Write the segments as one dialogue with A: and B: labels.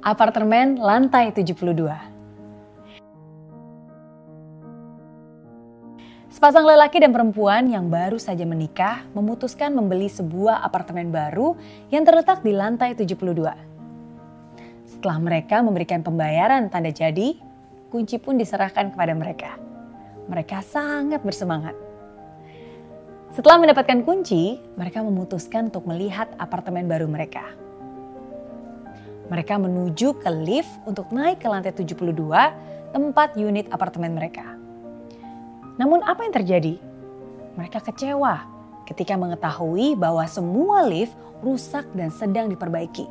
A: Apartemen lantai 72. Sepasang lelaki dan perempuan yang baru saja menikah memutuskan membeli sebuah apartemen baru yang terletak di lantai 72. Setelah mereka memberikan pembayaran tanda jadi, kunci pun diserahkan kepada mereka. Mereka sangat bersemangat. Setelah mendapatkan kunci, mereka memutuskan untuk melihat apartemen baru mereka. Mereka menuju ke lift untuk naik ke lantai 72, tempat unit apartemen mereka. Namun apa yang terjadi? Mereka kecewa ketika mengetahui bahwa semua lift rusak dan sedang diperbaiki.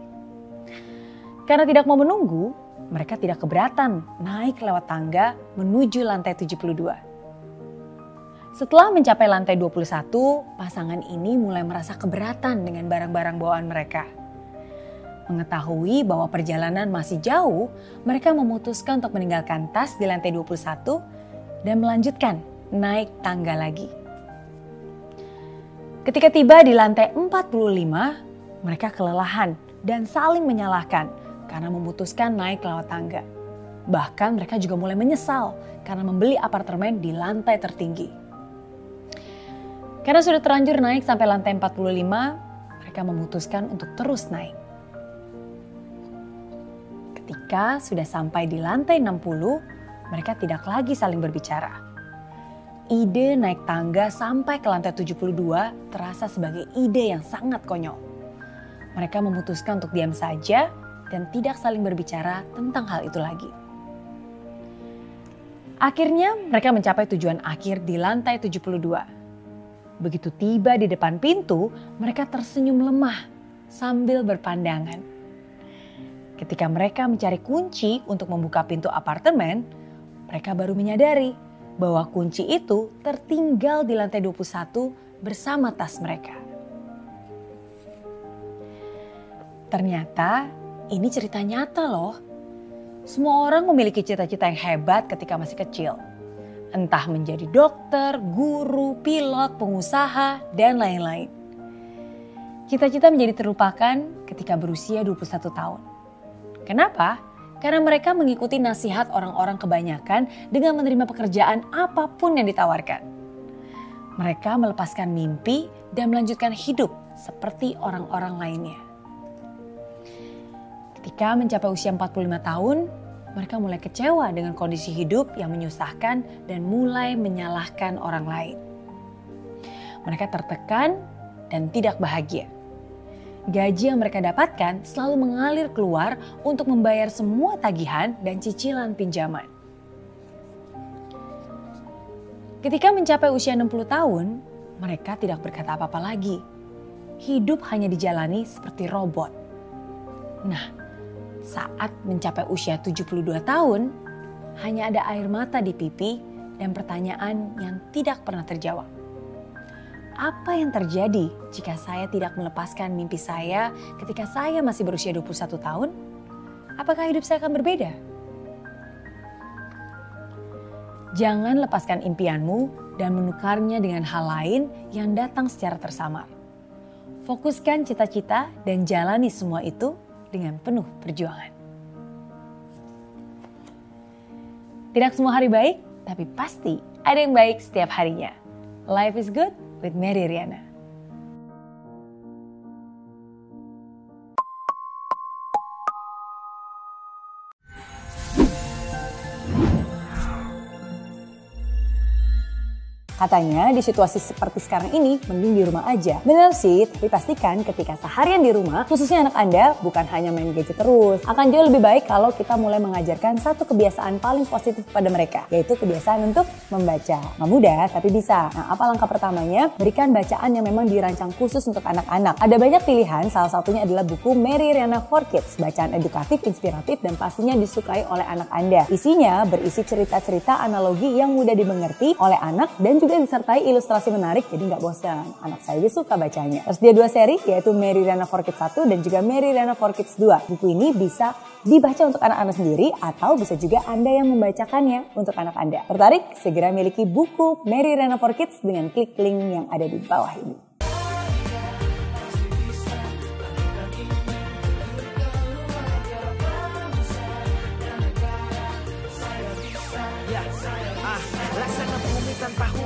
A: Karena tidak mau menunggu, mereka tidak keberatan naik lewat tangga menuju lantai 72. Setelah mencapai lantai 21, pasangan ini mulai merasa keberatan dengan barang-barang bawaan mereka. Mengetahui bahwa perjalanan masih jauh, mereka memutuskan untuk meninggalkan tas di lantai 21 dan melanjutkan naik tangga lagi. Ketika tiba di lantai 45, mereka kelelahan dan saling menyalahkan karena memutuskan naik lewat tangga. Bahkan mereka juga mulai menyesal karena membeli apartemen di lantai tertinggi. Karena sudah terlanjur naik sampai lantai 45, mereka memutuskan untuk terus naik. Ketika sudah sampai di lantai 60, mereka tidak lagi saling berbicara. Ide naik tangga sampai ke lantai 72 terasa sebagai ide yang sangat konyol. Mereka memutuskan untuk diam saja dan tidak saling berbicara tentang hal itu lagi. Akhirnya mereka mencapai tujuan akhir di lantai 72. Begitu tiba di depan pintu, mereka tersenyum lemah sambil berpandangan. Ketika mereka mencari kunci untuk membuka pintu apartemen, mereka baru menyadari bahwa kunci itu tertinggal di lantai 21 bersama tas mereka. Ternyata ini cerita nyata loh. Semua orang memiliki cita-cita yang hebat ketika masih kecil. Entah menjadi dokter, guru, pilot, pengusaha, dan lain-lain. Cita-cita menjadi terlupakan ketika berusia 21 tahun. Kenapa? Karena mereka mengikuti nasihat orang-orang kebanyakan dengan menerima pekerjaan apa pun yang ditawarkan. Mereka melepaskan mimpi dan melanjutkan hidup seperti orang-orang lainnya. Ketika mencapai usia 45 tahun, mereka mulai kecewa dengan kondisi hidup yang menyusahkan dan mulai menyalahkan orang lain. Mereka tertekan dan tidak bahagia gaji yang mereka dapatkan selalu mengalir keluar untuk membayar semua tagihan dan cicilan pinjaman. Ketika mencapai usia 60 tahun, mereka tidak berkata apa-apa lagi. Hidup hanya dijalani seperti robot. Nah, saat mencapai usia 72 tahun, hanya ada air mata di pipi dan pertanyaan yang tidak pernah terjawab apa yang terjadi jika saya tidak melepaskan mimpi saya ketika saya masih berusia 21 tahun? Apakah hidup saya akan berbeda? Jangan lepaskan impianmu dan menukarnya dengan hal lain yang datang secara tersamar. Fokuskan cita-cita dan jalani semua itu dengan penuh perjuangan. Tidak semua hari baik, tapi pasti ada yang baik setiap harinya. Life is good with Mary Riana. Katanya di situasi seperti sekarang ini mending di rumah aja. Benar sih, tapi pastikan ketika seharian di rumah, khususnya anak Anda bukan hanya main gadget terus. Akan jauh lebih baik kalau kita mulai mengajarkan satu kebiasaan paling positif pada mereka, yaitu kebiasaan untuk membaca. Nggak mudah, tapi bisa. Nah, apa langkah pertamanya? Berikan bacaan yang memang dirancang khusus untuk anak-anak. Ada banyak pilihan, salah satunya adalah buku Mary Riana for Kids, bacaan edukatif, inspiratif, dan pastinya disukai oleh anak Anda. Isinya berisi cerita-cerita analogi yang mudah dimengerti oleh anak dan juga juga disertai ilustrasi menarik jadi nggak bosan. Anak saya juga suka bacanya. Tersedia dua seri yaitu Mary Riana for Kids 1 dan juga Mary Riana for Kids 2. Buku ini bisa dibaca untuk anak-anak sendiri atau bisa juga Anda yang membacakannya untuk anak Anda. Tertarik? Segera miliki buku Mary Riana for Kids dengan klik link yang ada di bawah ini.